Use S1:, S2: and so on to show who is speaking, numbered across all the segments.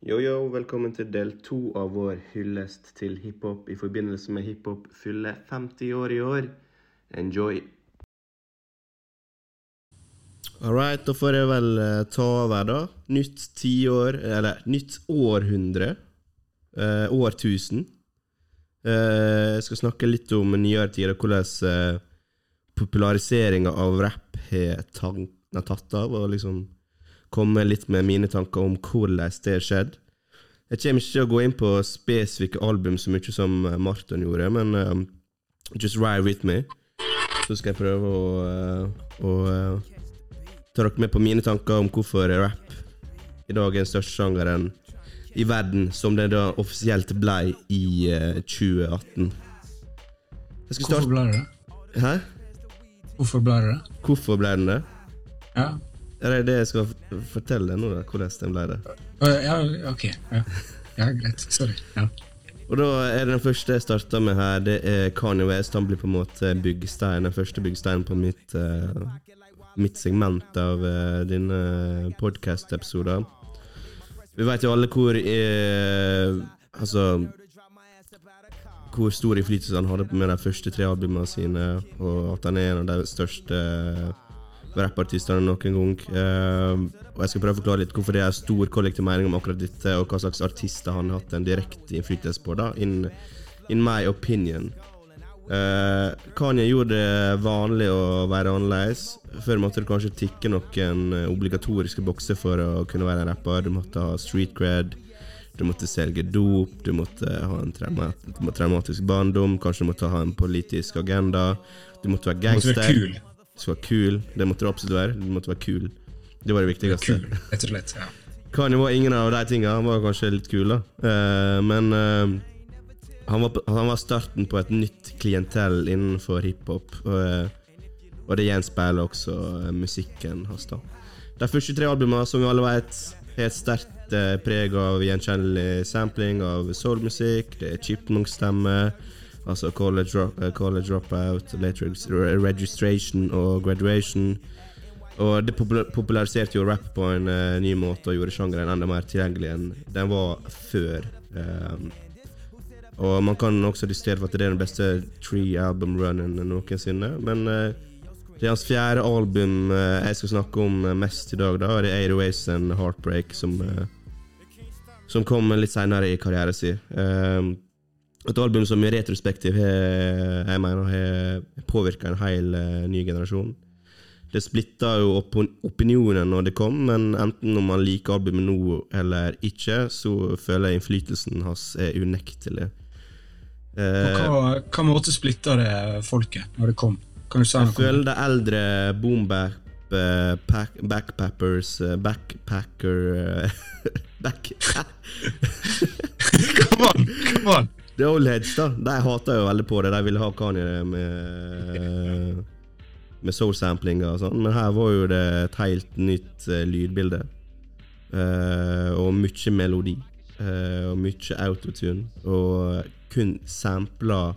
S1: Yo, yo, velkommen til del to av vår hyllest til hiphop i forbindelse med hiphop fyller 50 år i år. Enjoy! All right, da får jeg vel eh, ta over, da. Nytt tiår, eller nytt århundre. Eh, årtusen. Eh, jeg skal snakke litt om nyere tider, hvordan eh, populariseringa av rap har tatt av, og liksom komme litt med mine tanker om hvordan det har skjedd. Jeg kommer ikke til å gå inn på spesifikke album så mye som eh, Martin gjorde, men um, just ride with me. Så skal jeg prøve å, uh, å uh, ta dere med på mine tanker om hvorfor rap i dag er den største sjangeren i verden, som det da offisielt ble i uh, 2018. Jeg skal
S2: Hvorfor ble det det?
S1: Hæ?
S2: Hvorfor ble det det?
S1: Hvorfor ble den det?
S2: Ja.
S1: Er det det jeg skal fortelle nå, da? Hvordan den ble det?
S2: Ja, ok. Ja. ja, greit. Sorry. Ja.
S1: Og da er det den første jeg starta med her, det er Kanye West. Han blir på en måte byggestein, den første byggesteinen på mitt, uh, mitt segment av uh, dine podkast-episoder. Vi vet jo alle hvor uh, Altså Hvor stor innflytelse han hadde med de første tre albumene sine, og at han er en av de største rappartistene noen gang. Eh, og Jeg skal prøve å forklare litt hvorfor det er stor kollektiv mening om akkurat dette, og hva slags artister han har hatt en direkte innflytelse på, da, in, in my opinion. Uh, Kanye gjorde det vanlig å være annerledes. Før måtte du kanskje tikke noen obligatoriske bokser for å kunne være en rapper. Du måtte ha street cred, du måtte selge dop, du måtte ha en traumatisk barndom, kanskje du måtte ha en politisk agenda. Du måtte være gangster.
S2: Du Måtte være kul.
S1: Du skal være kul. Det måtte du absolutt være. Du måtte være kul. Det var det viktigste.
S2: Kul, rett og slett. Ja.
S1: Kanye var ingen av de tingene. Han var kanskje litt kul, da. Uh, men uh, han, var, han var starten på et nytt klientell innenfor hiphop. Og, eh, og det gjenspeiler også musikken hans. da. De første tre albumene, som vi alle vet, har et sterkt preg av gjenkjennelig sampling av soulmusikk. Det er chipmunk-stemme, altså college, drop, eh, college dropout, later registration og graduation. Og det populariserte jo rap på en uh, ny måte og gjorde sjangeren enda mer tilgjengelig enn den var før. Um, og man kan også diskutere for at det er den beste tree-album-runnen noensinne. Men uh, det er hans fjerde album uh, jeg skal snakke om eh, mest i dag. da Det er 808s and Heartbreak, som, eh, som kom litt seinere i karrieren sin. Um, et album som i retrospektiv har jeg mener har påvirka en hel eh, ny generasjon. Det splitta jo opinionen når det kom, men enten om man liker albumet nå eller ikke, så føler jeg innflytelsen hans er unektelig.
S2: På
S1: Eh,
S2: hva, hva måte splitta det folket når det kom? Kan du si noe Jeg
S1: føler
S2: det?
S1: eldre boombap eh, pack, backpappers Backpacker back,
S2: Come on! Come on!
S1: The old heads, da. De hater jo veldig på det. De ville ha Kanye med Med soul-samplinger og sånn, men her var jo det et helt nytt eh, lydbilde. Eh, og mye melodi. eh, og mye autotune. Og kun sampla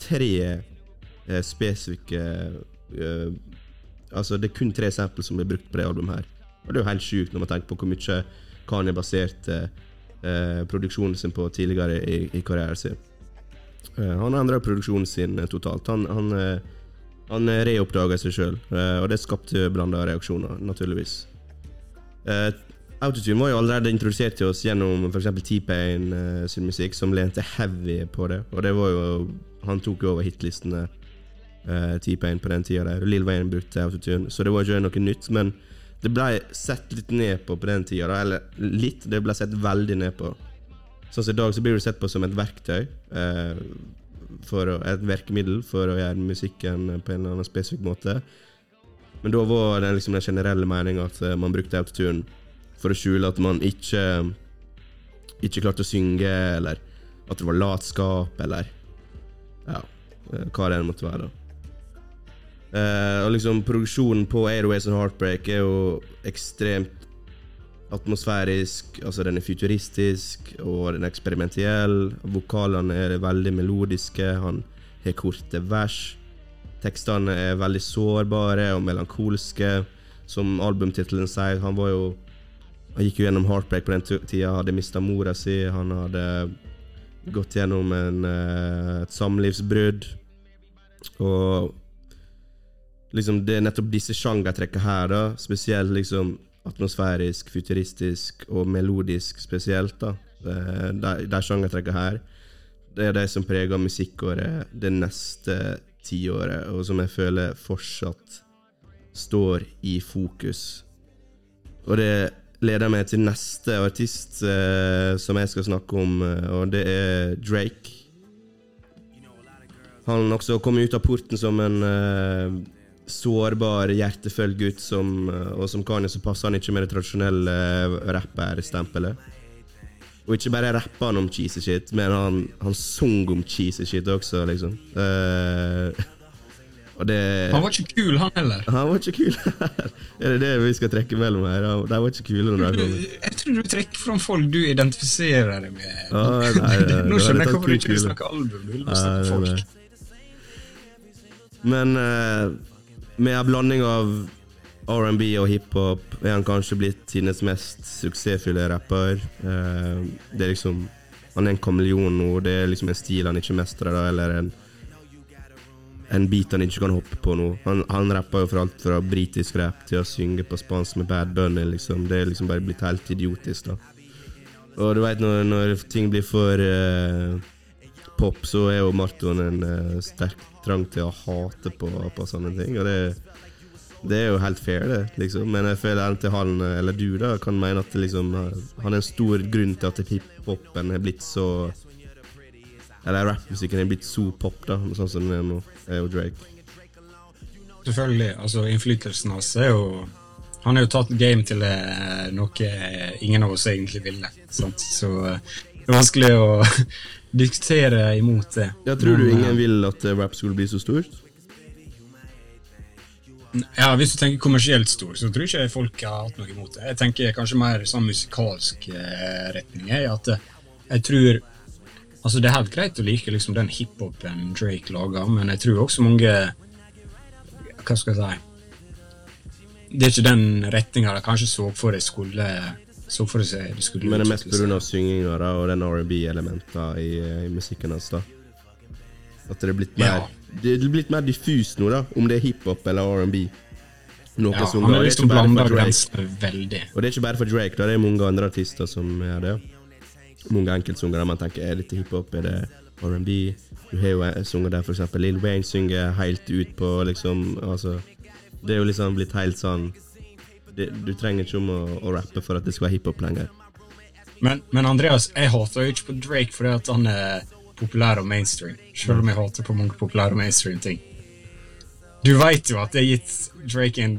S1: tre spesifikke Altså, det er kun tre sampler som blir brukt på det albumet her. Og det er jo helt sjukt når man tenker på hvor mye Kanye baserte eh, produksjonen sin på tidligere i, i karrieren sin. Eh, han endra produksjonen sin eh, totalt. Han, han, eh, han eh, reoppdaga seg sjøl, og det skapte blanda reaksjoner, naturligvis. Eh, Autotune var jo allerede introdusert til oss gjennom f.eks. T-Pain eh, sin musikk, som lente heavy på det. Og det var jo Han tok jo over hitlistene, eh, T-Pain, på den tida der. Lill Wayne brukte autotune, så det var ikke noe nytt. Men det ble sett litt ned på på den tida. Eller litt, det ble sett veldig ned på. Sånn som i dag så blir det sett på som et verktøy. Eh, for å, et verkemiddel for å gjøre musikken på en eller annen spesifikk måte. Men da var det liksom den generelle meninga at eh, man brukte autotune for å skjule at man ikke Ikke klarte å synge, eller at det var latskap, eller Ja, eh, hva det måtte være. da Eh, og liksom Produksjonen på Airways and Heartbreak er jo ekstremt atmosfærisk. Altså Den er futuristisk, og den er eksperimentell. Vokalene er veldig melodiske. Han har korte vers. Tekstene er veldig sårbare og melankolske. Som albumtittelen sier, han var jo Han gikk jo gjennom heartbreak på den tida, hadde mista mora si, han hadde gått gjennom en, eh, et samlivsbrudd. Og liksom det er nettopp disse sjangertrekkene her, da, spesielt liksom atmosfærisk, futuristisk og melodisk spesielt, da. De, de sjangertrekkene her, det er de som preger musikkåret det neste tiåret, og som jeg føler fortsatt står i fokus. Og det leder meg til neste artist eh, som jeg skal snakke om, eh, og det er Drake. Han også kom ut av porten som en eh, sårbar, hjertefull gutt, som, eh, og som Kanye så passer han ikke med det tradisjonelle eh, rapperstempelet. Og ikke bare rappa han om cheesy shit, men han, han sang om cheesy shit også, liksom. Uh, og det
S2: Han var ikke kul, han heller.
S1: han var ikke kul. Er det det vi skal trekke mellom her? De var ikke kule når de kom.
S2: Jeg tror du trekker fram folk du identifiserer deg med.
S1: Ah, nei, nei, nei,
S2: Nå skjønner jeg hvorfor du ikke vil snakke album. Du vil snakke
S1: nei,
S2: folk.
S1: Men eh, med en blanding av R&B og hiphop er han kanskje blitt tidenes mest suksessfulle rapper. Eh, det er liksom Han er en kameleon nå. Det er liksom en stil han ikke mestrer, da, eller en en beat han ikke kan hoppe på nå. Han, han rapper jo for alt fra britisk rap til å synge på spansk med Bad Bunny, liksom. Det er liksom bare blitt helt idiotisk, da. Og du veit, når, når ting blir for eh, pop, så er jo Marton en uh, sterk trang til å hate på, på sånne ting. Og det, det er jo helt fair, det, liksom. Men jeg føler at han, eh, eller du, da, kan mene at liksom Han er en stor grunn til at hiphopen er blitt så Eller rappmusikken er blitt så pop, da, sånn som den er nå, er jo Drake.
S2: Selvfølgelig. altså Innflytelsen hans er jo Han har jo tatt game til eh, noe ingen av oss egentlig ville. Sant? Så eh, det er vanskelig å diskutere imot det.
S1: Ja, tror du ingen vil at eh, rap skulle bli så stort?
S2: Ja, Hvis du tenker kommersielt stor, så tror jeg ikke folk har hatt noe imot det. Jeg tenker kanskje mer sånn musikalsk eh, retning. At eh, jeg tror Altså, det er helt greit å like liksom den hiphopen Drake lager, men jeg tror også mange Hva skal jeg si Det er ikke den retninga de kanskje så for det skulle Så får du se. det skulle
S1: Men det er mest pga. synginga og den R&B-elementa i, eh, i musikken hans. da At det er blitt mer
S2: Ja.
S1: Det er blitt mer diffus nå, da om det er hiphop eller R&B.
S2: Ja, han er liksom
S1: ikke bare
S2: blanda grensene veldig.
S1: Og det er ikke bare for Drake, da det er mange andre artister som gjør det. Mange enkeltsanger der man tenker er dette hiphop, er det R&B? Du har jo en sanger der for eksempel Lil Wayne synger helt ut på liksom Altså, det er jo liksom blitt helt sånn det, Du trenger ikke om å, å rappe for at det skal være hiphop lenger.
S2: Men, men Andreas, jeg hater jo ikke på Drake fordi at han er populær og mainstream. Selv om jeg hater på mange populære og mainstream ting. Du veit jo at det har gitt Drake en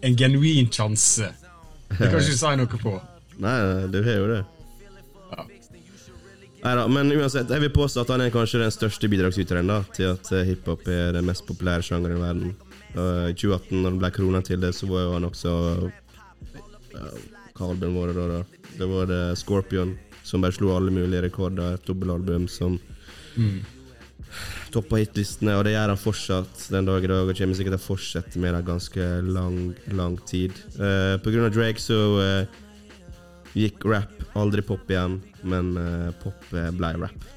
S2: en genuin sjanse. Det kan ikke du si noe på.
S1: Nei, du har jo det. Neida, men uansett, jeg vil påstå at han er kanskje den største bidragsyteren da, til at eh, hiphop er den mest populære sjangeren i verden. I 2018, når det ble krona til det, så var jo han også ja, vår det da? da? Det var det Scorpion, som bare slo alle mulige rekorder. Et dobbelalbum som
S2: Mm.
S1: toppa hitlistene, og det gjør han fortsatt den dag i dag, og kommer sikkert til å fortsette med det ganske lang, lang tid. Uh, på grunn av Drake så uh, gikk rap aldri pop igjen, men uh, pop blei ble rap.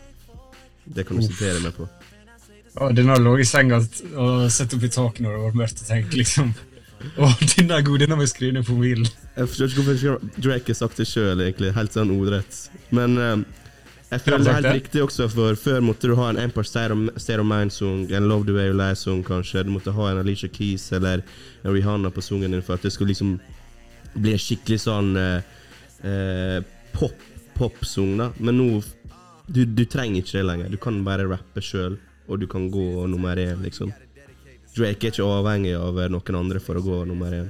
S1: Det kan du sitere meg på.
S2: Og den har ligget i senga og sett opp i taket når det var mørkt, og tenkt liksom Å, den er god, den må jeg skrive ned på mobilen.
S1: Jeg forstår ikke hvorfor Drake har sagt det sjøl, egentlig. Helt sånn ordrett. Men eh, jeg føler det er helt riktig også, for før måtte du ha en Empire State of, Mind-sang, en Love The Way You Lie-sang, kanskje. Du måtte ha en Alicia Keys eller en Rihanna på sangen din for at det skulle liksom bli en skikkelig sånn eh, eh, pop, pop-sang, da. Men nå du, du trenger ikke det lenger. Du kan bare rappe sjøl, og du kan gå nummer én, liksom. Drake er ikke avhengig av noen andre for å gå nummer én.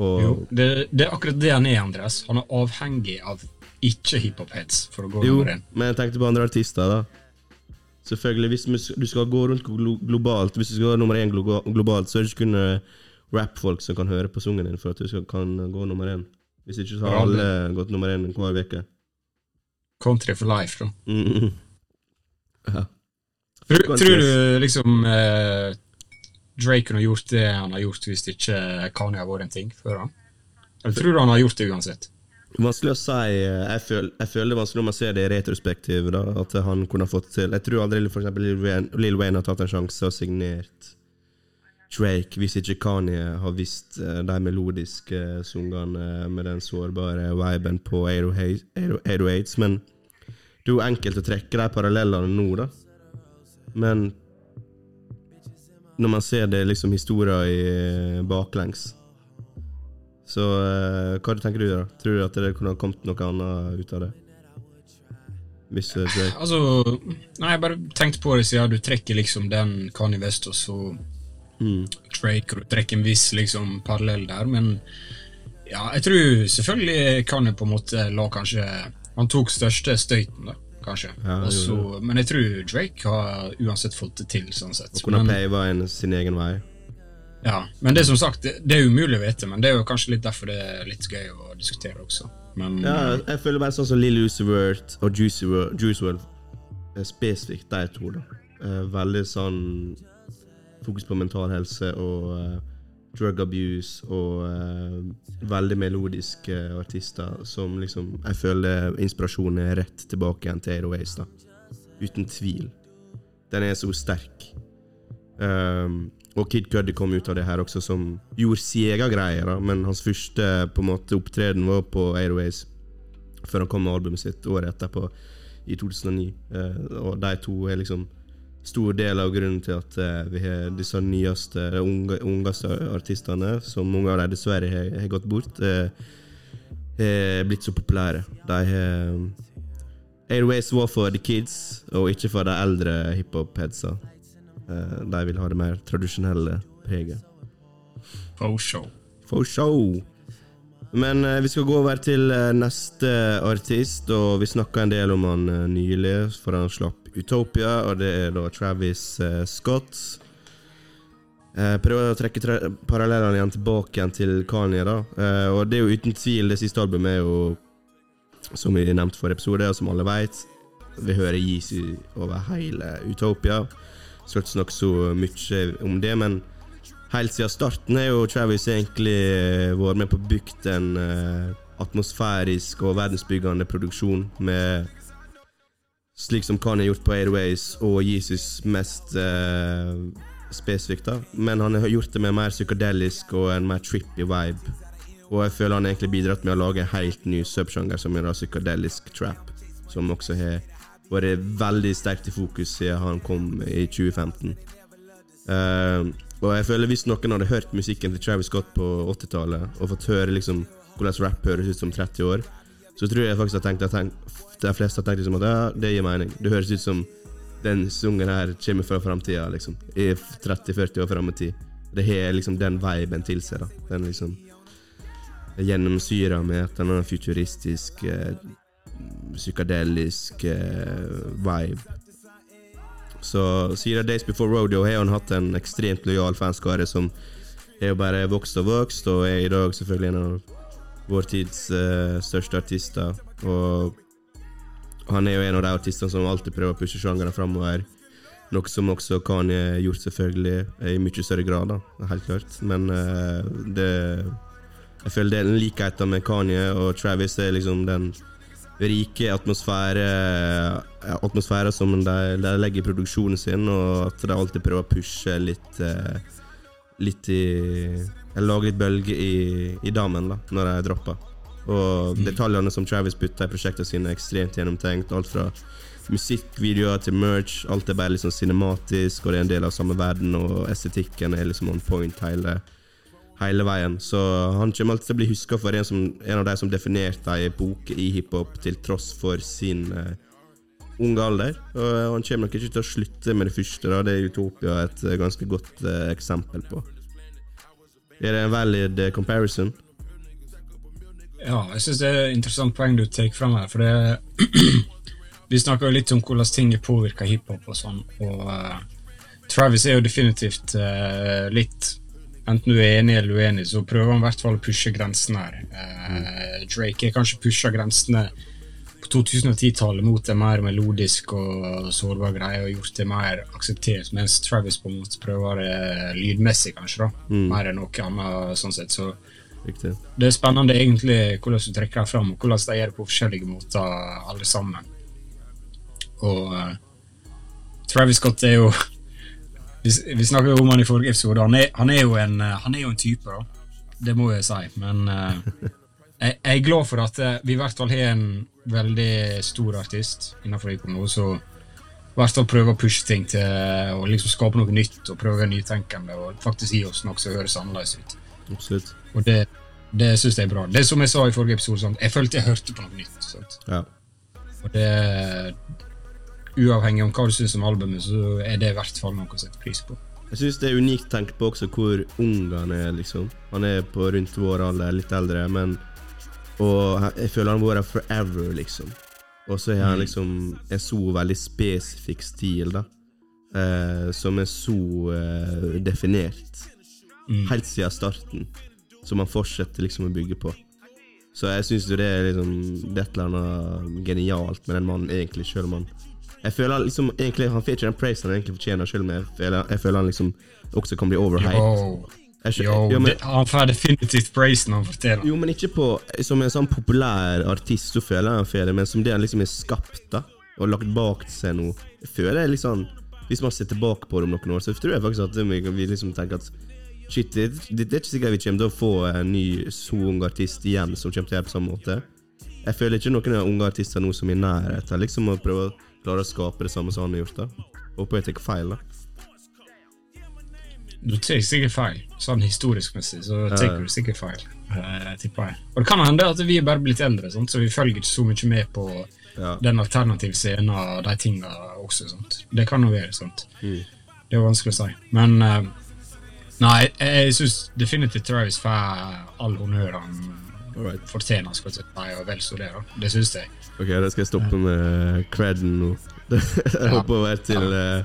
S1: Og
S2: Jo, det, det er akkurat det han er, Andreas. Han er avhengig av ikke hiphop-heads for å gå
S1: Jo,
S2: nummer én.
S1: men jeg tenkte på andre artister, da. Selvfølgelig, hvis du skal gå rundt globalt Hvis du skal gå nummer én globalt, så er det ikke kun eh, rap-folk som kan høre på sangen din for at du kan gå nummer én. Hvis ikke så har alle gått nummer én hver uke.
S2: Country for life, da.
S1: Mm -hmm. Ja.
S2: Tror, tror du liksom eh, Drake kunne gjort det han har gjort hvis ikke Kanye har vært en ting før han? Eller tror du han har gjort det uansett?
S1: Vanskelig å si. Jeg føler, jeg føler det er vanskelig når man ser det i retrospektiv. Da, at han kunne fått til Jeg tror aldri for eksempel, Lil Wayne, Lil Wayne har tatt en sjanse og signert Drake hvis ikke Kanye har visst eh, de melodiske sangene med den sårbare viben på 808s. Men det er jo enkelt å trekke de parallellene nå, da. Men når man ser det liksom historier i eh, baklengs Så uh, hva tenker du da? Tror du at det kunne ha kommet noe annet ut av det? Hvis uh, Drake
S2: Altså, nei, jeg bare tenkte på det siden du trekker liksom den Kanye West og så
S1: mm.
S2: Drake, og du trekker en viss liksom parallell der, men ja, jeg tror selvfølgelig Kanye på en måte la kanskje Han tok største støyten, da kanskje.
S1: Ja,
S2: Også, men jeg tror Drake har uansett fått det til. sånn sett.
S1: Og kunne pave en sin egen vei.
S2: Ja, men det er som sagt, det, det er umulig å vite, men det er jo kanskje litt derfor det er litt gøy å diskutere også. Men
S1: Ja, jeg føler bare sånn som Lill Lucy Vert og Juicy World, Juice World eh, Spesifikt de to, da. Eh, veldig sånn fokus på mental helse og eh, drug abuse og uh, veldig melodiske artister som liksom Jeg føler inspirasjonen er rett tilbake igjen til Airways, da. Uten tvil. Den er så sterk. Um, og Kid Cuddy kom ut av det her også, som gjorde sin egen greie, da, men hans første på en måte opptreden var på Airways, før han kom med albumet sitt året etterpå, i 2009. Uh, og de to er liksom stor del av grunnen til at eh, vi har disse nyeste, unge, ungeste artistene, som mange av dem dessverre har, har gått bort, eh, har blitt så populære. De har Airways var for the kids, og ikke for de eldre hiphop-headsa. Eh, de vil ha det mer tradisjonelle preget.
S2: for show.
S1: For show! Men eh, vi skal gå over til eh, neste artist, og vi snakka en del om han eh, nylig, for han slapp Utopia, og det er da Travis eh, Scott. Eh, prøver å trekke tre parallellene igjen tilbake igjen til Kanye, da. Eh, og det er jo uten tvil, det siste albumet er jo, som vi nevnte for episode, og som alle veit, vi hører Yeezy over hele Utopia. Skal ikke snakke så mye om det, men Helt siden starten har jo Travis egentlig vært med på å bygge en atmosfærisk og verdensbyggende produksjon med Slik som Kanye har gjort på Airways og Jesus mest eh, spesifikt, da. Men han har gjort det med mer psykadelisk og en mer trippy vibe. Og jeg føler han har egentlig bidratt med å lage en helt ny subsjanger, som er psykadelisk trap. Som også har vært veldig sterkt i fokus siden han kom i 2015. Uh, og jeg føler Hvis noen hadde hørt musikken til Travis Scott på 80-tallet, og fått høre liksom hvordan rap høres ut som 30 år, så tror jeg faktisk at tenkt, at tenkt, de fleste har tenkt liksom at ja, det gir mening. Det høres ut som den sungen her kommer fra framtida, liksom. I 30-40 år fram i tid. Det har liksom den viben til seg, da. Den liksom gjennomsyra med et eller annet futuristisk, eh, psykadelisk eh, vibe. Så siden Days Before Rodeo har han hatt en ekstremt lojal fanskare som jo bare vokst og vokst, og er i dag selvfølgelig en av vår tids uh, største artister. Og han er jo en av de artistene som alltid prøver å pushe sjangeren framover. Noe som også Kanye har gjort, selvfølgelig, i mye større grad, da, helt klart. Men uh, det Jeg føler er den likheten med Kanye og Travis er liksom den rike atmosfære atmosfæren som de, de legger i produksjonen sin, og at de alltid prøver å pushe litt eh, Litt i Jeg lager litt bølge i, i damen da når jeg dropper. Og detaljene som Travis putter i prosjektene sine, er ekstremt gjennomtenkt. Alt fra musikkvideoer til merch. Alt er bare liksom cinematisk, og det er en del av samme verden, og estetikken er liksom on point hele hele veien. Så han kommer alltid til å bli huska for en, som, en av de som definerte ei epoke i hiphop til tross for sin eh, unge alder. Og han kommer nok ikke til å slutte med det første. Da. Det er Utopia et eh, ganske godt eh, eksempel på. Er det en valid eh, comparison?
S2: Ja, jeg syns det er et interessant poeng du tar fram her, for det Vi snakka jo litt om hvordan ting påvirker hiphop og sånn, og uh, Travis er jo definitivt uh, litt Enten du er enig eller uenig, så prøver han i hvert fall å pushe grensene her. Uh, Drake er kanskje pusha grensene på 2010-tallet mot en mer melodisk og sårbar greie og gjort det mer akseptert, mens Travis på en måte prøver det lydmessig, kanskje, da. Mer enn noe annet, sånn sett. Så
S1: Riktig.
S2: Det er spennende egentlig hvordan du trekker deg fram, og hvordan de gjør det på forskjellige måter, alle sammen. Og uh, Travis Scott er jo Vi, vi snakket jo om han i forrige episode. Han er, han er, jo, en, uh, han er jo en type, da. Det må jeg si. Men uh, jeg, jeg, er glad for at vi i hvert fall har en veldig stor artist innenfor nå, så i hvert fall prøver å pushe ting til å liksom skape noe nytt og prøve nytenkende og faktisk gi oss noe som høres annerledes ut.
S1: Absolutt.
S2: Og det, det syns jeg er bra. Det er som jeg sa i forrige episode, sånn, jeg følte jeg hørte på noe nytt.
S1: Ja.
S2: Og det Uavhengig om hva du syns om albumet, så er det i hvert fall noe å sette pris på.
S1: Jeg syns det er unikt å tenke på også hvor ung han er, liksom. Han er på rundt vår alder, litt eldre, men Og jeg føler han har vært forever, liksom. Og så har han
S2: Mm.
S1: liksom en så veldig spesifikk stil, da. Eh, som er så eh, definert.
S2: Mm.
S1: Helt siden starten. Som han fortsetter liksom å bygge på. Så jeg syns det er liksom Det er et eller annet genialt med den mannen, egentlig, sjøl om han Jeg føler liksom egentlig Han får ikke den praisen han egentlig fortjener, sjøl om jeg jeg føler han liksom også kan bli overhyped.
S2: Jo, Jo
S1: ja, men,
S2: han får definitivt praisen han fortjener.
S1: jo, men ikke på Som en sånn populær artist, så føler jeg han får det, men som det han liksom er skapt, da, og lagt bak seg nå, føler jeg liksom Hvis man ser tilbake på det om noen år, så tror jeg faktisk at vi, vi liksom tenker at Shit, det, det, det er ikke sikkert vi kommer til å få en ny så ung artist igjen som kommer til å gjøre det på samme måte. Jeg føler ikke noen av unge artister nå som er i nærheten liksom å prøve å klare å skape det samme som han har gjort. da Håper jeg tar feil, da.
S2: Du tar sikkert feil. Sånn historisk-messig så tar du sikkert feil. eh, tipper jeg. Og det kan hende at vi er bare blitt eldre, sånt, så vi følger ikke så mye med på
S1: Ja.
S2: den alternative scenen og de tinga også. Sånt. Det kan jo være. sånt.
S1: Mm.
S2: Det er vanskelig å si. Men uh, Nei, jeg, jeg syns definitivt Travis får all honnør han
S1: Alright.
S2: fortjener. skal jeg si, og vel så det, da. Det syns jeg.
S1: Ok, da skal jeg stoppe med creden nå. Jeg hopper over til, eh,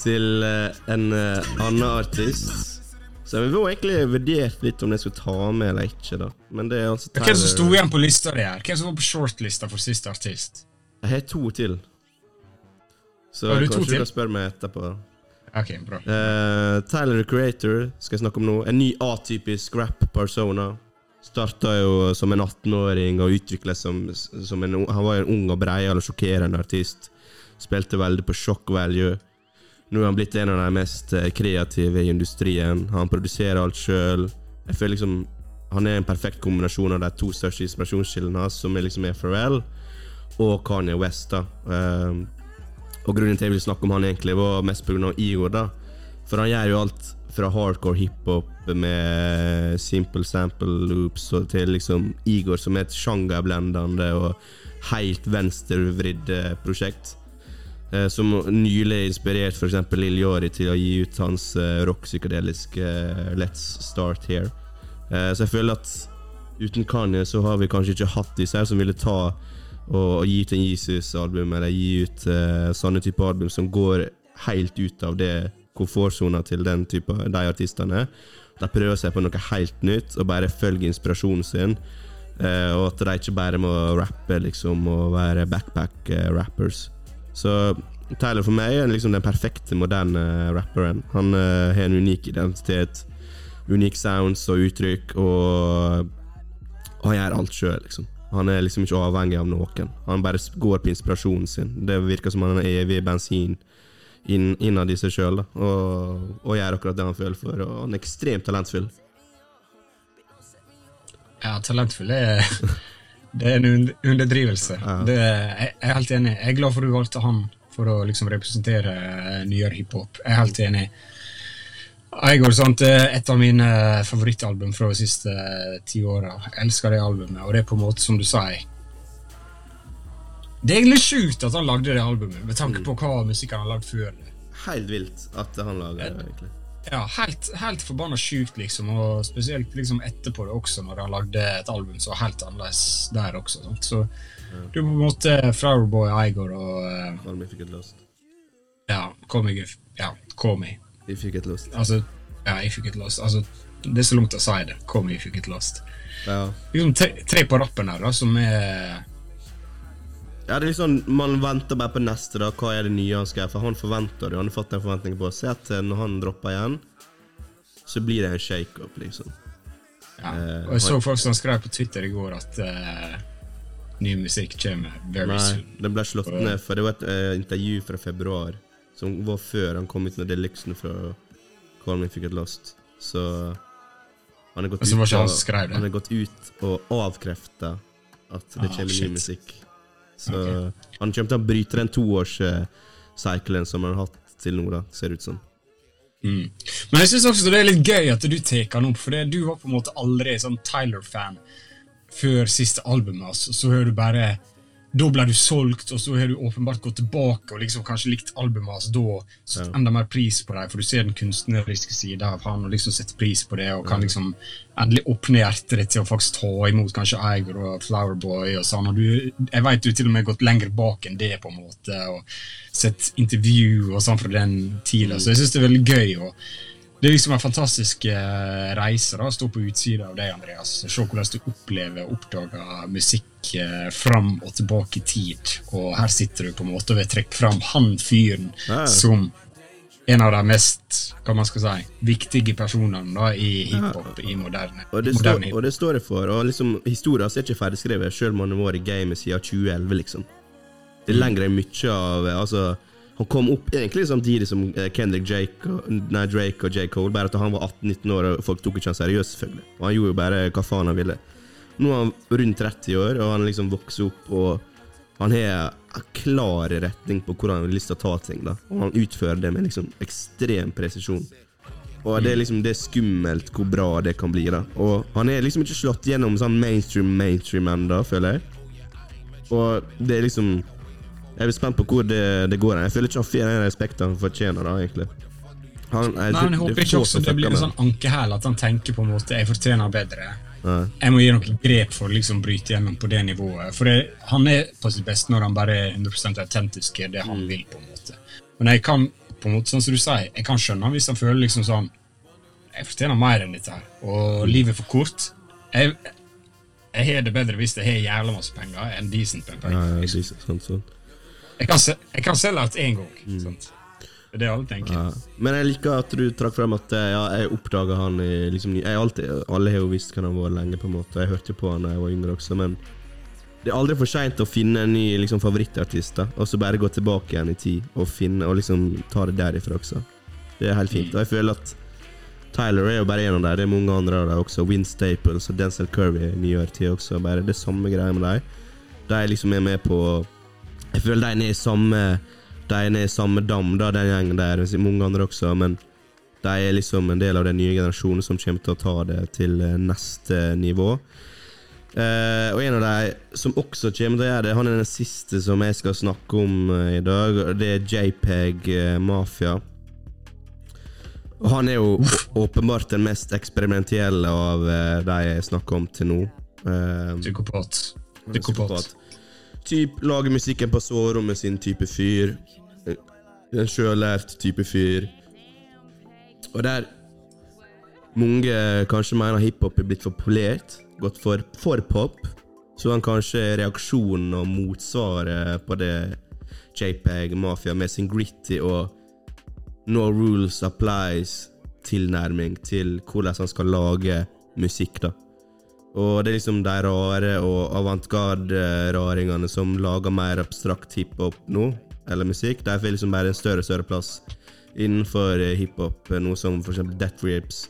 S1: til eh, en eh, annen artist. Så vi var egentlig vurdert litt om jeg skulle ta med eller ikke, da. Men det er altså
S2: Hvem som sto igjen på lista di her? Hvem som var på shortlista for siste artist?
S1: Jeg har to til. Så
S2: Har du
S1: kanskje du kan spørre meg etterpå.
S2: Ok, bra.
S1: Uh, Tyler the Creator skal jeg snakke om nå. En ny atypisk rap-persona. Starta jo som en 18-åring og utvikla som, som en Han var jo en ung og brei og sjokkerende artist. Spilte veldig på shock value. Nå er han blitt en av de mest eh, kreative i industrien. Han produserer alt sjøl. Jeg føler liksom Han er en perfekt kombinasjon av de to største inspirasjonskildene hans, som er liksom er Pharrell og Kanye West. da Um, og grunnen til jeg vil snakke om han egentlig var mest pga. Igor. da For han gjør jo alt fra hardcore hiphop med simple sample loops og til liksom Igor som er et sjangerblendende og helt venstrevridd eh, prosjekt. Eh, som nylig inspirert f.eks. Lill Yori til å gi ut hans eh, rock-psykedeliske eh, Let's Start Here. Så jeg føler at uten Kanye så har vi kanskje ikke hatt disse her som ville ta og gi ut en Jesus-album, eller gi ut sånne type album som går helt ut av det komfortsona til den type, de artistene. De prøver seg på noe helt nytt, og bare følger inspirasjonen sin. Og at de ikke bare må rappe liksom, og være backpack-rappers. Så Tyler for meg er liksom den perfekte moderne rapperen. Han uh, har en unik identitet, unik sounds og uttrykk, og han gjør alt sjøl, liksom. Han er liksom ikke avhengig av noen. Han bare går på inspirasjonen sin. Det virker som han er evig bensin inn, innad i seg sjøl, og, og gjør akkurat det han føler for. Og han er ekstremt talentfull.
S2: Ja, talentfull er Det er en underdrivelse.
S1: Ja.
S2: Det, jeg, jeg er helt enig. Jeg er glad for at du valgte han for å liksom representere eh, nyere hiphop. Jeg er helt enig. Igor sant, er et av mine favorittalbum fra de siste eh, ti åra. Jeg elsker det albumet, og det er på en måte som du sier Det er egentlig sjukt at han lagde det albumet, med tanke på hva musikk han har lagd før.
S1: Helt vilt at han lager det, egentlig.
S2: Ja, helt, helt forbanna sjukt, liksom. Og spesielt liksom etterpå det også, når han lagde et album som var helt annerledes der også. Sant? Så du er på en måte Flowerboy, Igor og eh,
S1: Call me if you get lost.
S2: Ja, Me If Ja, Call Me.
S1: If you get lost.
S2: Altså, ja, If You Get Lost. Altså, det er så langt å si det. Me If You Get Lost.
S1: Ja.
S2: Liksom tre, tre på rappen her, da, som er
S1: Ja, det er liksom, Man venter bare på neste. da Hva er det nye han skal gjøre? For han forventer det. Han har fått den forventningen på seg at eh, når han dropper igjen, så blir det en shake-up, liksom.
S2: Ja.
S1: Eh,
S2: Og jeg så folk som skrev på Twitter i går at eh, ny musikk kommer very
S1: Nei,
S2: soon.
S1: den ble slått ned, for det var et eh, intervju fra februar som var før han kom ut med deluxen fra Call Me If You Get Lost. Så han har gått, ut,
S2: han
S1: og,
S2: som
S1: han har gått ut og avkrefta at det
S2: Ah,
S1: kommer
S2: shit.
S1: ny musikk. Så
S2: okay.
S1: han kommer til å bryte den toårscyclen som han har hatt til nå, da, ser det ut som.
S2: Mm. Men jeg syns også det er litt gøy at du tar han opp, for det, du var på en måte aldri sånn Tyler-fan før siste albumet hans. Så hører du bare Da ble du solgt, og så har du åpenbart gått tilbake og liksom kanskje likt albumet hans da. Satt
S1: Ja.
S2: enda mer pris på dem, for du ser den kunstneriske sida av han og liksom setter pris på det, og kan liksom endelig åpne hjertet ditt til å faktisk ta imot kanskje Eiger og Flowerboy og sånn. Og du, jeg vet du til og med har gått lenger bak enn det, på en måte, og sett intervju og sånn fra den tida, så jeg syns det er veldig gøy. og det er liksom en fantastisk eh, reise da, å stå på utsida av deg, Andreas. Se hvordan du opplever og oppdager musikk eh, fram og tilbake i tid. Og her sitter du på en måte og vil trekke fram han fyren som en av de mest hva man skal si, viktige personene da, i hiphop i moderne,
S1: Og det,
S2: moderne
S1: står, og det står det for. Og liksom, Historien er ikke ferdigskrevet, selv om han har vært i gamet siden 2011. liksom. Det er lenger enn mye av altså, Han kom opp egentlig samtidig som eh, Kendrick Jake nei, Drake og J. Cole, bare at han var 18-19 år, og folk tok ikke han seriøst, selvfølgelig. Og han gjorde jo bare hva faen han ville. Nå er han rundt 30 år, og han liksom vokser opp, og han har en klar retning på hvordan han har lyst til å ta ting. da Og han utfører det med liksom ekstrem presisjon. Og det er liksom Det er skummelt hvor bra det kan bli. da Og han er liksom ikke slått gjennom sånn mainstream mainstream ennå, føler jeg. Og det er liksom Jeg er spent på hvor det, det går. Jeg føler ikke han får den respekten han fortjener, da, egentlig. Han, jeg,
S2: Nei, men jeg
S1: er
S2: håper ikke også det blir en sånn ankehæl, at han tenker på en måte jeg fortjener bedre.
S1: Nei.
S2: Jeg må gi noen grep for å liksom bryte gjennom på det nivået. For jeg, han er på sitt beste når han bare er 100 autentisk i det
S1: Mm.
S2: han vil. på en måte. Men jeg kan, på en måte, sånn som du sier, jeg kan skjønne han hvis han føler liksom sånn Jeg fortjener mer enn dette her, og
S1: Mm.
S2: livet er for kort. Jeg, jeg har det bedre hvis jeg har jævla masse penger enn decent med penger.
S1: Ja, ja,
S2: liksom.
S1: det er sånn, sånn.
S2: Jeg, kan se, jeg kan selge alt én gang. sant? Det er det alle tenker.
S1: Mm. Ja. Men jeg liker at du trakk frem at eh, ja, jeg oppdaga han i liksom, alltid, Alle har jo visst hvem han var lenge, på en måte. Jeg hørte på han da jeg var yngre også, men det er aldri for seint å finne en ny liksom, favorittartist, da, og så bare gå tilbake igjen i tid og finne og liksom ta det derifra også. Det er helt fint. Og jeg føler at Tyler er jo bare en av dem. Det er mange andre av dem også. Win Staples og Denzel Curry i nyere tid også. Bare det samme greia med dem. De liksom er med på Jeg føler de er i samme De er i samme dam, da, den gjengen der. Er Mange andre også, men de er liksom en del av den nye generasjonen som kommer til å ta det til eh, neste nivå. Uh, og en av de som også kommer til å gjøre det, han er den siste som jeg skal snakke om eh, i dag. Det er JPEG eh, Mafia. Og han er jo åpenbart den mest eksperimentelle av de jeg snakker om til nå.
S2: Psykopat. Psykopat.
S1: Typ lager musikken på soverommet sin type fyr. En sjølært type fyr. Og der mange kanskje mener hiphop er blitt for polert, gått for, for pop, så kan kanskje reaksjonen og motsvaret på det JPEG Mafia med sin gritty og no rules applies tilnærming til hvordan han skal lage musikk, da. Og det er liksom de rare og avantgarde-raringene som lager mer abstrakt hiphop nå, eller musikk. De får liksom bare en større og større plass innenfor eh, hiphop. Noe som for eksempel Death Rips,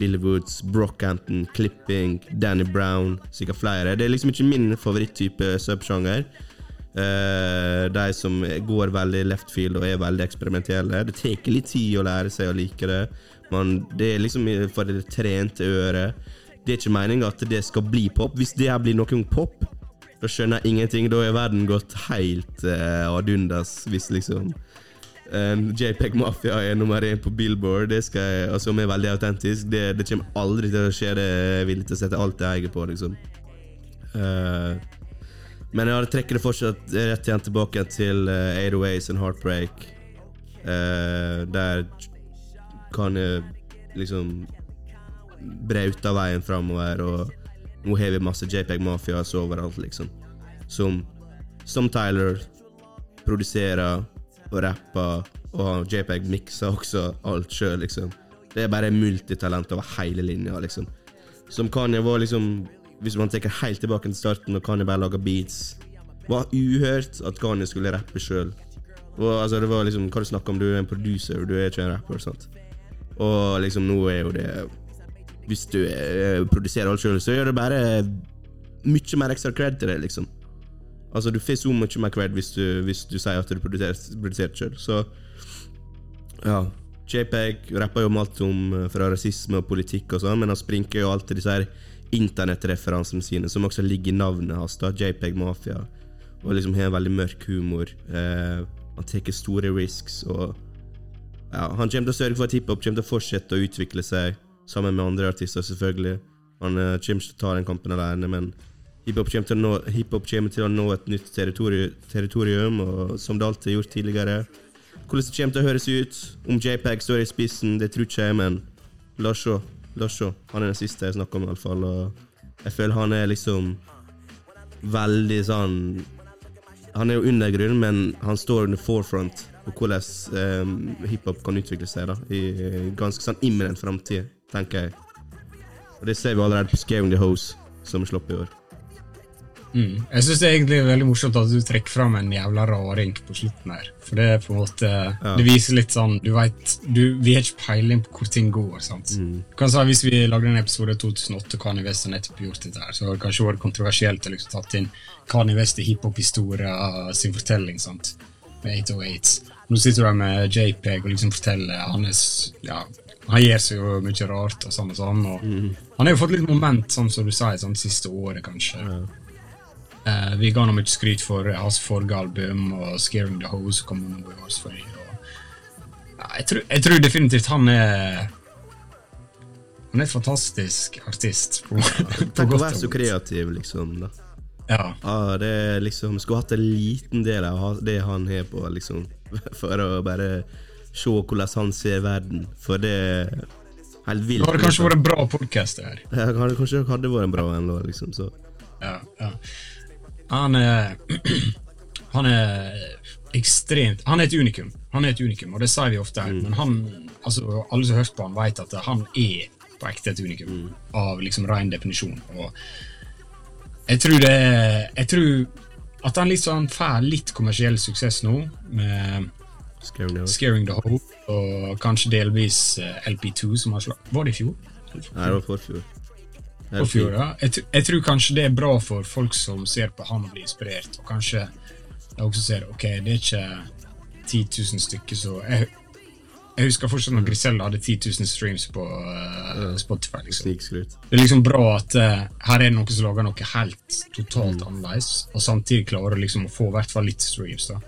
S1: Billy Woods, Brockhampton, Clipping, Danny Brown, sikkert flere. Det er liksom ikke min favoritttype subsjanger. Uh, de som går veldig left field og er veldig eksperimentelle. Det tar litt tid å lære seg å like det, men det er liksom for det trente øret. Det er ikke meninga at det skal bli pop. Hvis det her blir noen pop, da skjønner jeg ingenting. Da er verden gått helt uh, ad undas. Hvis liksom eh, JPEG Mafia er nummer én på Billboard, det skal jeg, altså, som er veldig autentisk, det, det kommer aldri til å skje. Det er jeg villig til å sette alt jeg eier på, liksom. Uh, men jeg trekker det fortsatt rett igjen tilbake til uh, 808s and Heartbreak. Uh, der kan jeg liksom brauta veien framover, og nå har vi masse JPEG Mafias overalt, liksom. Som, som Tyler produserer og rapper, og JPEG mikser også alt sjøl, liksom. Det er bare multitalent over hele linja, liksom. Som Kanye var liksom Hvis man tenker helt tilbake til starten, og Kanye bare laga beats Var uhørt at Kanye skulle rappe sjøl. Altså, det var liksom Hva du snakker om? Du er en producer, du er ikke en rapper. sant? Og liksom nå er jo det Hvis du eh, produserer alt sjøl, så gjør det bare mye mer ekstra cred til det, liksom. Altså, du får så mye mer cred hvis du, hvis du sier at du produserer sjøl. Så ja. JPEG rapper jo om alt om eh, fra rasisme og politikk og sånn, men han sprinker jo alltid disse her internettreferansene sine, som også ligger i navnet hans. da, JPEG Mafia. Og liksom har en veldig mørk humor. Eh, han tar store risks. og ja, Han kommer til å sørge for at hiphop kommer til å fortsette å utvikle seg, sammen med andre artister, selvfølgelig. Han uh, kommer ikke til å ta den kampen alene, men hiphop kommer, til å nå, kommer til å nå et nytt territori territorium, og som det alltid har gjort tidligere. Hvordan det kommer til å høres ut, om JPEG står i spissen, det tror ikke jeg, men la oss se. La oss se. Han er den siste jeg snakker om, iallfall. Og jeg føler han er liksom veldig sånn Han er jo undergrunn, men han står under forefront på hvordan um, hiphop kan utvikle seg da i ganske sånn imminent framtid, tenker jeg. Og det ser vi allerede på Scaring the Hose, som slapp i år.
S2: Mm. Jeg syns det er egentlig veldig morsomt at du trekker fram en jævla raring på slutten her. For det er på en måte ja. Det viser litt sånn Du vet, Vi har ikke peiling på hvor ting går. sant? Mm. Du kan si Hvis vi lagde en episode i 2008 Kanye West har nettopp gjort dette, her, så har det kanskje vært kontroversielt å liksom tatt inn Kanye West i hiphop-historia sin fortelling. sant? Med 808. Nå sitter du med JPEG og liksom forteller hans ja, Han gjør seg jo mye rart og sånn og sånn. og mm. Han har jo fått litt moment, sånn som du sier, sånn siste året, kanskje. Ja. Uh, vi ga ham mye skryt for hans forrige album og 'Scaring the Hose' kom noe i års forrige. Jeg, tror, jeg, tror, definitivt han er Han er en fantastisk artist. På,
S1: ja, Tenk å være så kreativ, liksom. da.
S2: Ja.
S1: Ah, det er liksom Skulle hatt en liten del av det han har på, liksom. For å bare se hvordan han ser verden. For det er helt vilt.
S2: Det hadde kanskje liksom. vært en bra podkast, det her.
S1: Ja, kanskje det hadde vært en bra en, liksom. Så.
S2: Ja, ja. Han er Han er ekstremt Han er et unikum. Han er et unikum, og det sier vi ofte her. Mm. Men han, altså, alle som har hørt på han, vet at han er på ekte et unikum. Mm. Av liksom ren definisjon. Og jeg tror det Jeg tror at han liksom får litt kommersiell suksess nå, med Scaring the Hope, og kanskje delvis eh, LP2, som har slått Var det i fjor?
S1: Nei, det var forfjor.
S2: På fjor, ja. Jeg, jeg, tror kanskje det er bra for folk som ser på han og blir inspirert, og kanskje de også ser ok, det er ikke 10 000 stykker, så jeg, jeg husker fortsatt når Grisella hadde 10 000 streams på uh, Spotify. Liksom. Det er liksom bra at uh, her er det noen som lager noe helt totalt mm. annerledes, og samtidig klarer liksom å få i hvert fall litt streams. Da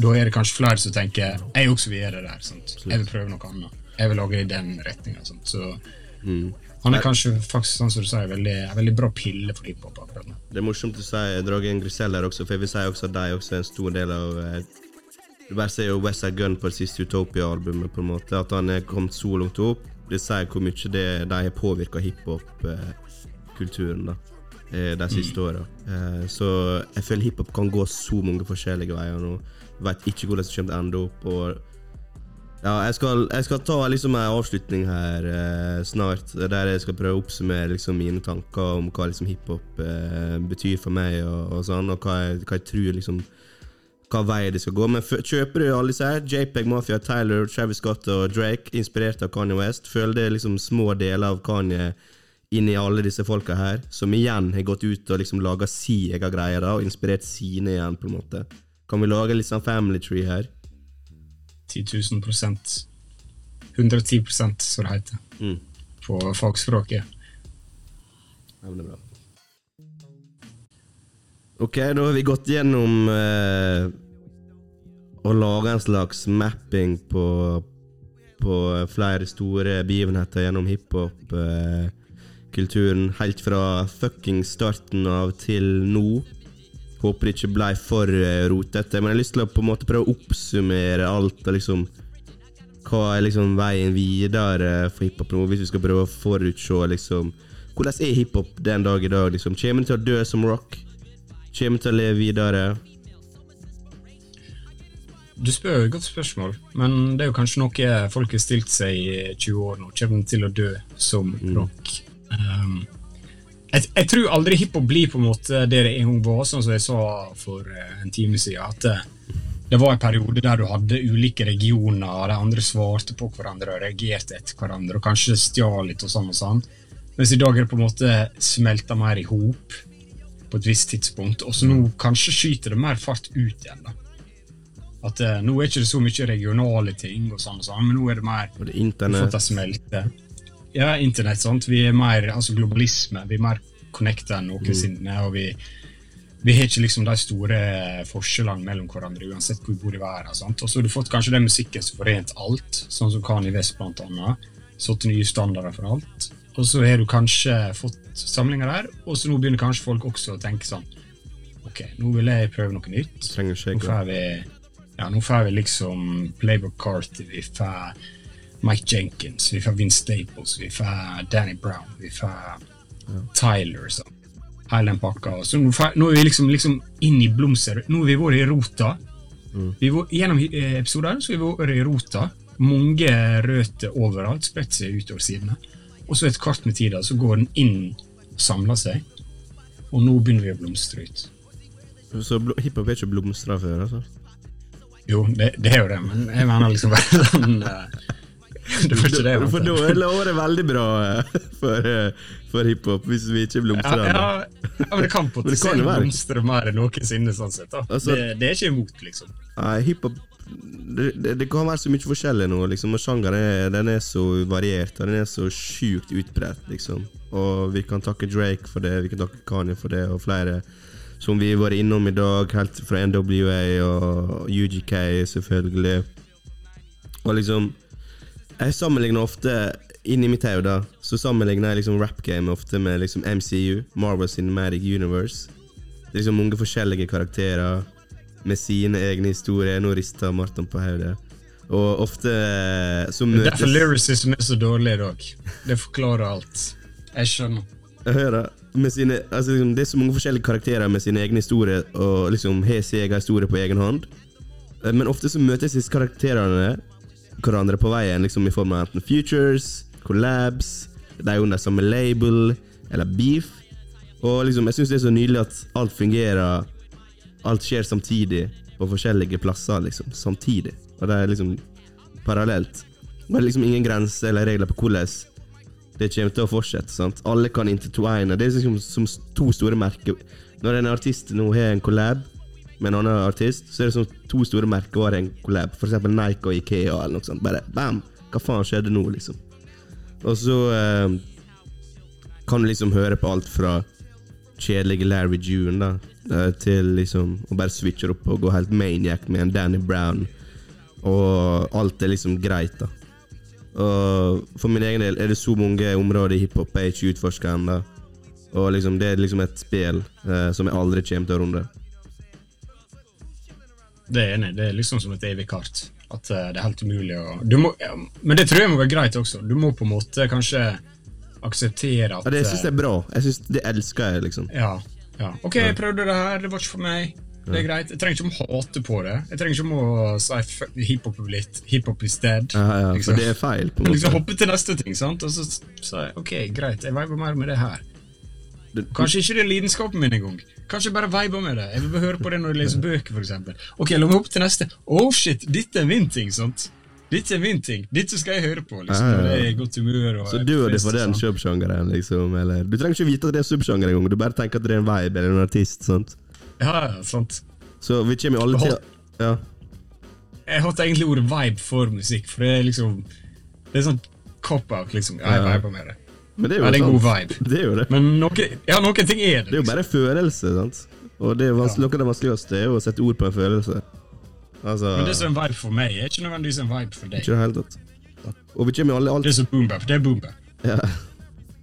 S2: Da er det kanskje flere som tenker jeg også vil gjøre det der. Sant? Jeg vil prøve noe annet. Jeg vil lage i den retninga. Så mm. Han er kanskje faktisk sånn som du sier, veldig, veldig bra pille for hiphop.
S1: Det er morsomt du sier Dragen Grisell her også, for jeg vil si også at de også er en stor del av eh, Du bare ser jo Westside Gun på det siste Utopia-albumet, på en måte. At han er kommet så langt opp. Det sier hvor mye det, de har påvirka hiphop-kulturen da eh, de siste mm. åra. Eh, så jeg føler hiphop kan gå så mange forskjellige veier nå. Vet ikke hvordan det kommer til å ende opp. Og ja, jeg skal, jeg skal ta liksom en avslutning her eh, snart, der jeg skal prøve å oppsummere liksom, mine tanker om hva liksom, hiphop eh, betyr for meg, og, og sånn, og hva jeg, hva jeg, tror liksom hva vei det skal gå. Men kjøper du alle disse her, JPEG Mafia, Tyler, Travis Scott og Drake, inspirert av Kanye West, føler det liksom små deler av Kanye inni alle disse folka her, som igjen har gått ut og liksom laga si egen greie da, og inspirert sine igjen, på en måte. Kan vi lage litt sånn family tree her?
S2: 10 000 prosent. 110 prosent, som det heter mm. på fagspråket.
S1: Ja, men det er bra. Ok, da har vi gått gjennom eh, å lage en slags mapping på, på flere store begivenheter gjennom hiphop-kulturen, eh, helt fra fucking starten av til nå. Håper det ikke ble for uh, rotete. Men jeg har lyst til å på en måte prøve å oppsummere alt. og liksom Hva er liksom veien videre for hiphop nå, hvis vi skal prøve å forutse liksom Hvordan er hiphop den dag i dag? liksom Kommer den til å dø som rock? Kommer den til å leve videre?
S2: Du spør et godt spørsmål, men det er jo kanskje noe folk har stilt seg i 20 år nå. Kommer den til å dø som mm. rock? Um, jeg, jeg, tror aldri hiphop blir på en måte det det en gang var, sånn som jeg sa for uh, en time siden. At uh, det var en periode der du hadde ulike regioner, og de andre svarte på hverandre og reagerte etter hverandre, og kanskje stjal litt og sånn og sånn. Mens i dag er det på en måte smelta mer i hop på et visst tidspunkt, og så nå kanskje skyter det mer fart ut igjen. da. At uh, Nå er det ikke så mye regionale ting, og sånn og sånn, men nå er det mer
S1: Og det er internett.
S2: Ja, internett. sant? Vi er mer altså globalisme. Vi er mer connecta enn noensinne. og vi vi har ikke liksom de store forskjellene mellom hverandre uansett hvor vi bor i verden. sant? Og så har du fått kanskje den musikken som forent alt, sånn som Kani West blant annet. Satt nye standarder for alt. Og så har du kanskje fått samlinger der, og så nå begynner kanskje folk også å tenke sånn Ok, nå vil jeg prøve noe nytt.
S1: Trenger
S2: Nå får vi, ja, nå får vi liksom Playboy Carty, vi får Mike Jenkins, vi får Vince Staples, vi får Danny Brown, vi får Tyler. sånn hele den pakka. Så nå, nå er vi liksom, liksom inn i blomster. Nå har vi vært i rota. Vi var, gjennom eh, episoder så har vi vært i rota. Mange røtter overalt, spredt seg utover sidene. Og så et kvart med tida så går den inn og samler seg. Og nå begynner vi å blomstre ut.
S1: Så hiphop er ikke blomstra før, altså?
S2: Jo, det, det er jo det, men jeg mener liksom bare sånn eh, får var ikke det jeg
S1: For da lover det veldig bra eh, for, eh, for hiphop, hvis vi ikke blomstrer.
S2: ja,
S1: ja,
S2: ja, men det kan potensielt blomstre mer enn noensinne. sånn sett.
S1: Altså-
S2: det, det er ikke imot, liksom.
S1: Nei, hiphop det, det, det kan være så mye forskjellig nå, liksom, og sjangeren er, den er så variert, og den er så sjukt utbredt, liksom. Og vi kan takke Drake for det, vi kan takke Kanye for det, og flere som vi har vært innom i dag, helt fra NWA og UGK, selvfølgelig. Og liksom Jeg sammenligner ofte Inni mitt hode Så sammenligner jeg liksom rap game ofte med liksom MCU, Marvel Cinematic Universe. Det er liksom mange forskjellige karakterer med sine egne historier. Nå rister Martin på hodet. Og ofte eh, så
S2: Det er derfor
S1: møtes
S2: lyricism er så dårlig i dag. Det forklarer alt. Jeg skjønner.
S1: Jeg hører med sine, altså liksom, Det er så mange forskjellige karakterer med sine egne historier, og liksom har sin egen historie på egen hånd. Eh, Men ofte så møtes disse karakterene hverandre på veien, liksom i form av enten futures, collabs, de er under samme label, eller beef. Og liksom, jeg syns det er så nydelig at alt fungerer Alt skjer samtidig på forskjellige plasser, liksom. Samtidig. Og det er liksom parallelt. Men det er liksom ingen grenser eller regler på hvordan det kommer til å fortsette. sant? Alle kan intertwine. Det er liksom som to store merker. Når en artist nå har en collab med en annen artist, så er det som to store merkevarer i en collab. Eksempel Nike og Ikea eller noe sånt. Bare bam! Hva faen skjedde nå, liksom? Og så eh, kan du liksom høre på alt fra kjedelige Larry June da, eh, til liksom å bare switche opp og gå helt maniac med en Danny Brown. Og alt er liksom greit, da. Og for min egen del er det så mange områder i hiphop jeg ikke utforsker ennå. Og liksom, det er liksom et spill eh, som jeg aldri kommer til å runde.
S2: Det er enig. Det er liksom som et evig kart. At eh, det er helt umulig å du må, ja, Men det tror jeg må være greit også. Du må på en måte kanskje akseptere at
S1: Ja, det syns
S2: eh,
S1: jeg er bra. Jeg synes, Det elsker jeg, liksom.
S2: Ja, ja. Ok, jeg prøvde det her, det var ikke for meg. Det er greit. Jeg trenger ikke å hate på det. Jeg trenger ikke å si hiphop er hiphop is dead.
S1: Ja, ja,
S2: liksom.
S1: for det er feil, på en
S2: liksom
S1: måte.
S2: hoppe til neste ting, sant? og så sa jeg ok, greit, jeg veiver mer med det her.
S1: Det-
S2: Kanskje ikke det er lidenskapen min engang. Kanskje bare viber med det. Jeg vil bare høre på det når jeg leser bøker, eksempel. Ok, la meg hoppe til neste. Oh shit, dette er min ting, sant? Dette er min ting. Dette skal jeg høre på, liksom. Når jeg er i godt humør.
S1: Så du og det for den
S2: sånn.
S1: subsjangeren, liksom? Eller Du trenger ikke vite at det er subsjanger engang. Du bare tenker at det er en vibe eller en artist. sant?
S2: Ja, ja, sant.
S1: Så vi kommer jo alle til Ja.
S2: Jeg hatt egentlig ordet vibe for musikk, for det er liksom Det er sånn cop-out, liksom. Jeg
S1: Ja.
S2: viber med det.
S1: Men det er jo
S2: Ja, det er god vibe.
S1: Det er jo det.
S2: Men noe, ja, noen ting er det. Liksom.
S1: Det er jo
S2: Liksom.
S1: bare følelse, sant? Og det er vanskelig, noe av det vanskeligste er å sette ord på en følelse. Altså
S2: Men det som er en vibe for meg, er ikke nødvendigvis en vibe for deg.
S1: Ikke helt tatt. Og vi kommer alle, alt.
S2: Det er som boombap. Det er boombap.
S1: Ja.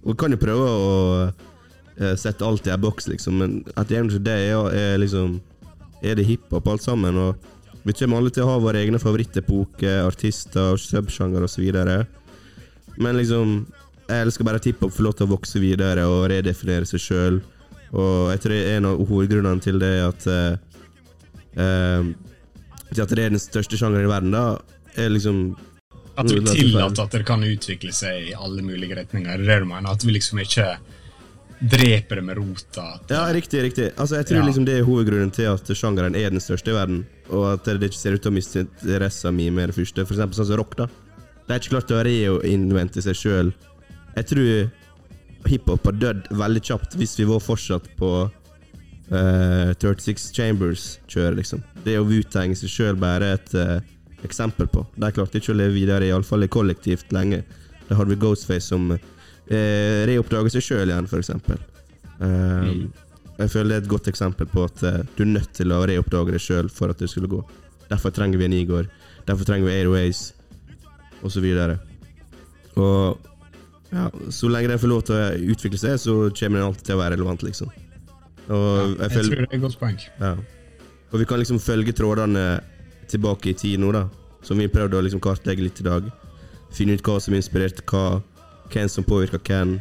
S1: Og vi kan jo prøve å uh, sette alt i en boks, liksom, men at det er, er liksom Er det hiphop alt sammen, og vi kommer alle til å ha våre egne favorittepoker, artister, og subsjanger osv. Men liksom Jeg elsker bare at hiphop får lov til å vokse videre og redefinere seg sjøl. Og jeg tror en av hovedgrunnene til det er at Til at det er den største sjangeren i verden, da, er liksom
S2: At du tillater at det kan utvikle seg i alle mulige retninger. Er det det mener? At vi liksom ikke dreper det med rota?
S1: Ja, riktig, riktig. Altså, jeg tror
S2: Ja.
S1: liksom det er hovedgrunnen til at sjangeren er den største i verden, og at det ikke ser ut til å miste interessen min med det første. For eksempel sånn som rock, da. Det er ikke klart å reinvente seg sjøl. Jeg tror hiphop har dødd veldig kjapt hvis vi var fortsatt på uh, 36 Chambers-kjøret, liksom. Det er jo Wu-Tang i seg sjøl bare et uh, eksempel på. De klarte ikke å leve videre, iallfall kollektivt, lenge. Da hadde vi Ghostface som uh, reoppdager seg sjøl igjen, for eksempel. Um, Jeg føler det er et godt eksempel på at uh, du er nødt til å reoppdage deg sjøl for at det skulle gå. Derfor trenger vi en Igor. Derfor trenger vi Airways, og så. Og ja, så lenge den får lov til å utvikle seg, så kommer den alltid til å være relevant, liksom. Og jeg
S2: jeg tror det er et godt poeng.
S1: ja. Og vi kan liksom følge trådene tilbake i tid nå, da. Som vi prøvde å liksom kartlegge litt i dag. Finne ut hva som inspirerte hva, hvem som påvirka hvem.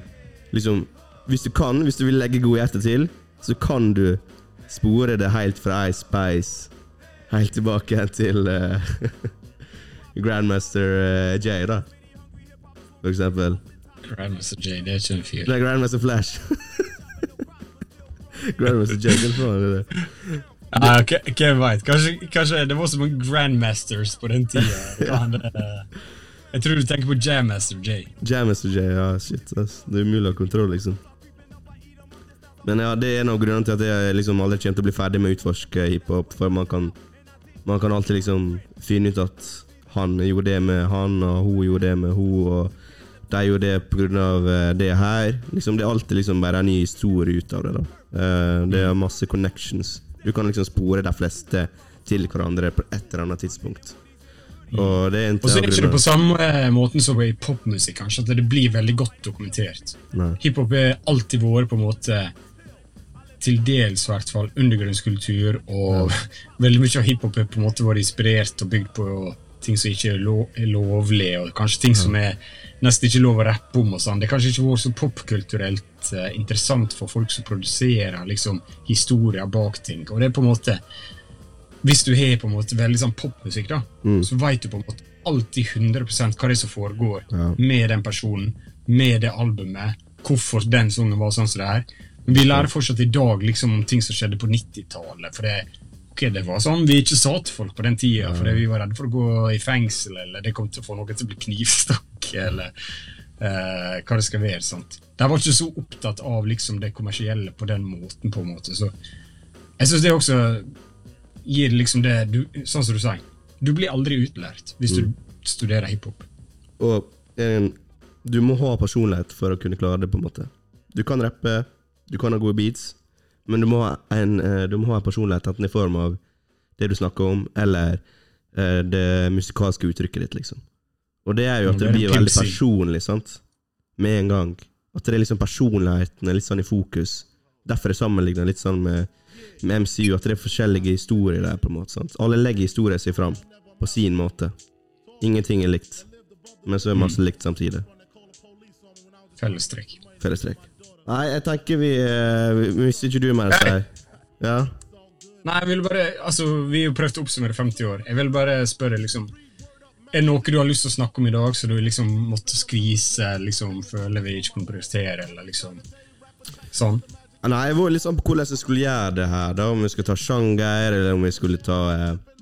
S1: Liksom, hvis du kan, hvis du vil legge godhjertet til, så kan du spore det helt fra Ice Spice helt tilbake til uh, Grandmaster uh, J, da. For eksempel.
S2: Grandmaster J, det er ikke en fyr.
S1: Nei, Grandmaster Flash. Grandmaster J, hva faen er det?
S2: Ah, k- Hvem veit? Kanskje, kanskje det var så mange Grandmasters på den tida. Jeg tror du tenker på Jammaster J.
S1: Jammaster J, ja, shit, ass. Det er umulig å ha kontroll, liksom. Men ja, det er en av grunnene til at jeg liksom aldri kommer til å bli ferdig med å utforske hiphop, for man kan, man kan alltid liksom finne ut at han gjorde det med han, og hun gjorde det med hun, og det på grunn av pga. det her. Liksom, det er alltid liksom bare en ny historie ut av det, da. Eh, Det er masse connections. Du kan liksom spore de fleste til hverandre på et eller annet tidspunkt. Og det er
S2: Og så er det ikke det på samme måten som i popmusikk, kanskje, at det blir veldig godt dokumentert. Hiphop har alltid vært på en måte til dels i hvert fall undergrunnskultur, og veldig mye av hiphop har på en måte vært inspirert og bygd på ting som ikke er, lo er lovlig, og kanskje ting som er nesten ikke lov å rappe om. og sånn. Det har kanskje ikke vært så popkulturelt uh, interessant for folk som produserer liksom, historier bak ting. Og det er på en måte Hvis du har på en måte veldig sånn popmusikk, da, så vet du på en måte alltid 100 hva det er som foregår
S1: Ja.
S2: med den personen, med det albumet, hvorfor den sangen var sånn som det er. Men vi lærer fortsatt i dag liksom om ting som skjedde på 90-tallet. For det, ok, det var sånn vi ikke sa til folk på den tida, fordi vi var redde for å gå i fengsel, eller det kom til å få noen til å bli knivstakk, eller eh, hva det skal være. sant? De var ikke så opptatt av liksom det kommersielle på den måten, på en måte. Så jeg syns det også gir liksom det du, Sånn som du sier, du blir aldri utlært hvis du studerer hiphop.
S1: Og en, du må ha personlighet for å kunne klare det, på en måte. Du kan rappe, du kan ha gode beats, men du må ha en, eh, du må ha en personlighet enten i form av det du snakker om, eller eh, det musikalske uttrykket ditt, liksom. Og det er jo at det blir veldig personlig, sant? Med en gang. At det er liksom personligheten er litt sånn i fokus. Derfor er det sammenlignet litt sånn med, med MCU, at det er forskjellige historier der, på en måte. sant? Alle legger historien sin fram, på sin måte. Ingenting er likt, men så er masse likt samtidig.
S2: Fellestrekk.
S1: Fellestrekk. Nei, jeg tenker vi eh, Hvis ikke du det, si Ja?
S2: Nei, jeg vil bare, altså, Vi har prøvd å oppsummere 50 år. Jeg vil bare spørre, liksom Er det noe du har lyst til å snakke om i dag så du liksom måtte skvise, liksom føler vi ikke kunne prioritere, eller liksom sånn?
S1: Nei, jeg var litt sånn på hvordan jeg skulle gjøre det her. da Om vi skulle ta sjanger, eller om vi skulle ta eh,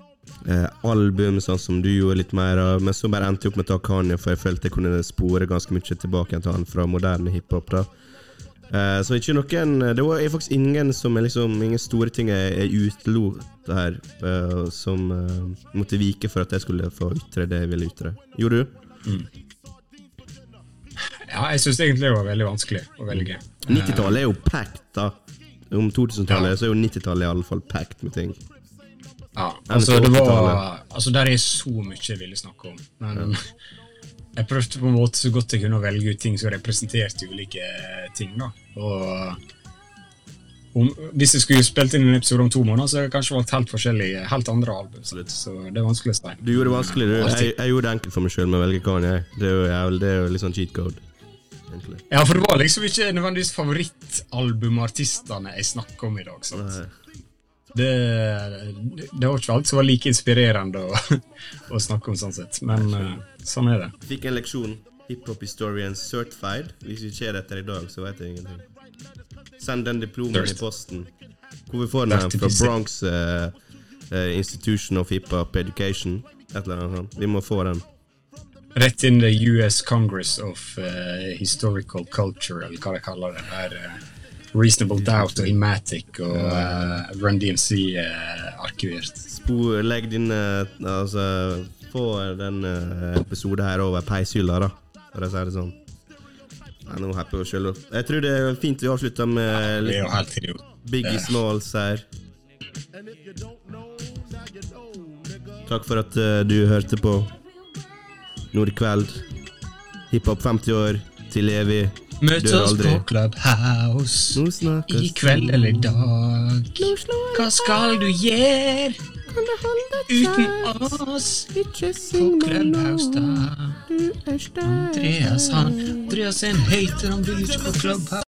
S1: eh, album, sånn som du gjorde litt mer av. Men så bare endte jeg opp med å ta Kanye, for jeg følte jeg kunne spore ganske mye tilbake til han fra moderne hiphop. da Eh, Så ikke noen Det er faktisk ingen som er liksom Ingen store ting jeg, jeg utelot her, eh, som eh, måtte vike for at jeg skulle få ytre det jeg ville ytre. Gjorde du?
S2: Ja, jeg syns egentlig det var veldig vanskelig å velge.
S1: 90-tallet er jo packed, da. Om 2000-tallet
S2: Ja.
S1: så er jo 90-tallet i alle fall packed med ting.
S2: Ja, altså, det var Altså, der er så mye jeg ville snakke om. Men jeg prøvde på en måte så godt jeg kunne å velge ut ting som representerte ulike ting. da. Og om, hvis jeg skulle spilt inn en episode om to måneder, så hadde jeg kanskje valgt helt forskjellige, helt andre album. Så, så det er vanskelig å si.
S1: Du gjorde det vanskelig, du. Jeg, jeg gjorde det enkelt for meg sjøl med å velge Kanye. Det er jo, jævlig, det er jo litt sånn cheat code. egentlig.
S2: Ja, for det var liksom ikke nødvendigvis favorittalbumartistene jeg snakker om i dag. sant?
S1: Nei.
S2: Det, det var ikke alt som var like inspirerende å, å snakke om, sånn sett. Men uh, sånn er det.
S1: Fikk en leksjon. Hiphop historian certified. Hvis vi ser etter i dag, så vet jeg ingenting. Send den diplomen i posten. Hvor vi får den? Fra Bronx uh, uh, Institution of Hiphop Education. Et eller annet sånt. Vi må få den.
S2: Rett inn the US Congress of Historical Culture, eller hva de kaller det. Der, Reasonable Doubt og Imatic og uh, Run DMC uh, arkivert.
S1: Spor, legg din Altså, få den uh, episoden her over peishylla, da, for å si det sånn. Ja, nå happy jeg sjøl. Jeg tror det er fint vi avslutter med
S2: litt ja,
S1: Biggie Smalls her. Takk for at uh, du hørte på Nordkveld. Hiphop 50 år til evig.
S2: Møt oss på Clubhouse. I kveld eller i dag. Hva skal du gjøre? Uten oss. På Clubhouse, da? Andreas han. Andreas er en hater, han vil ikke på Clubhouse.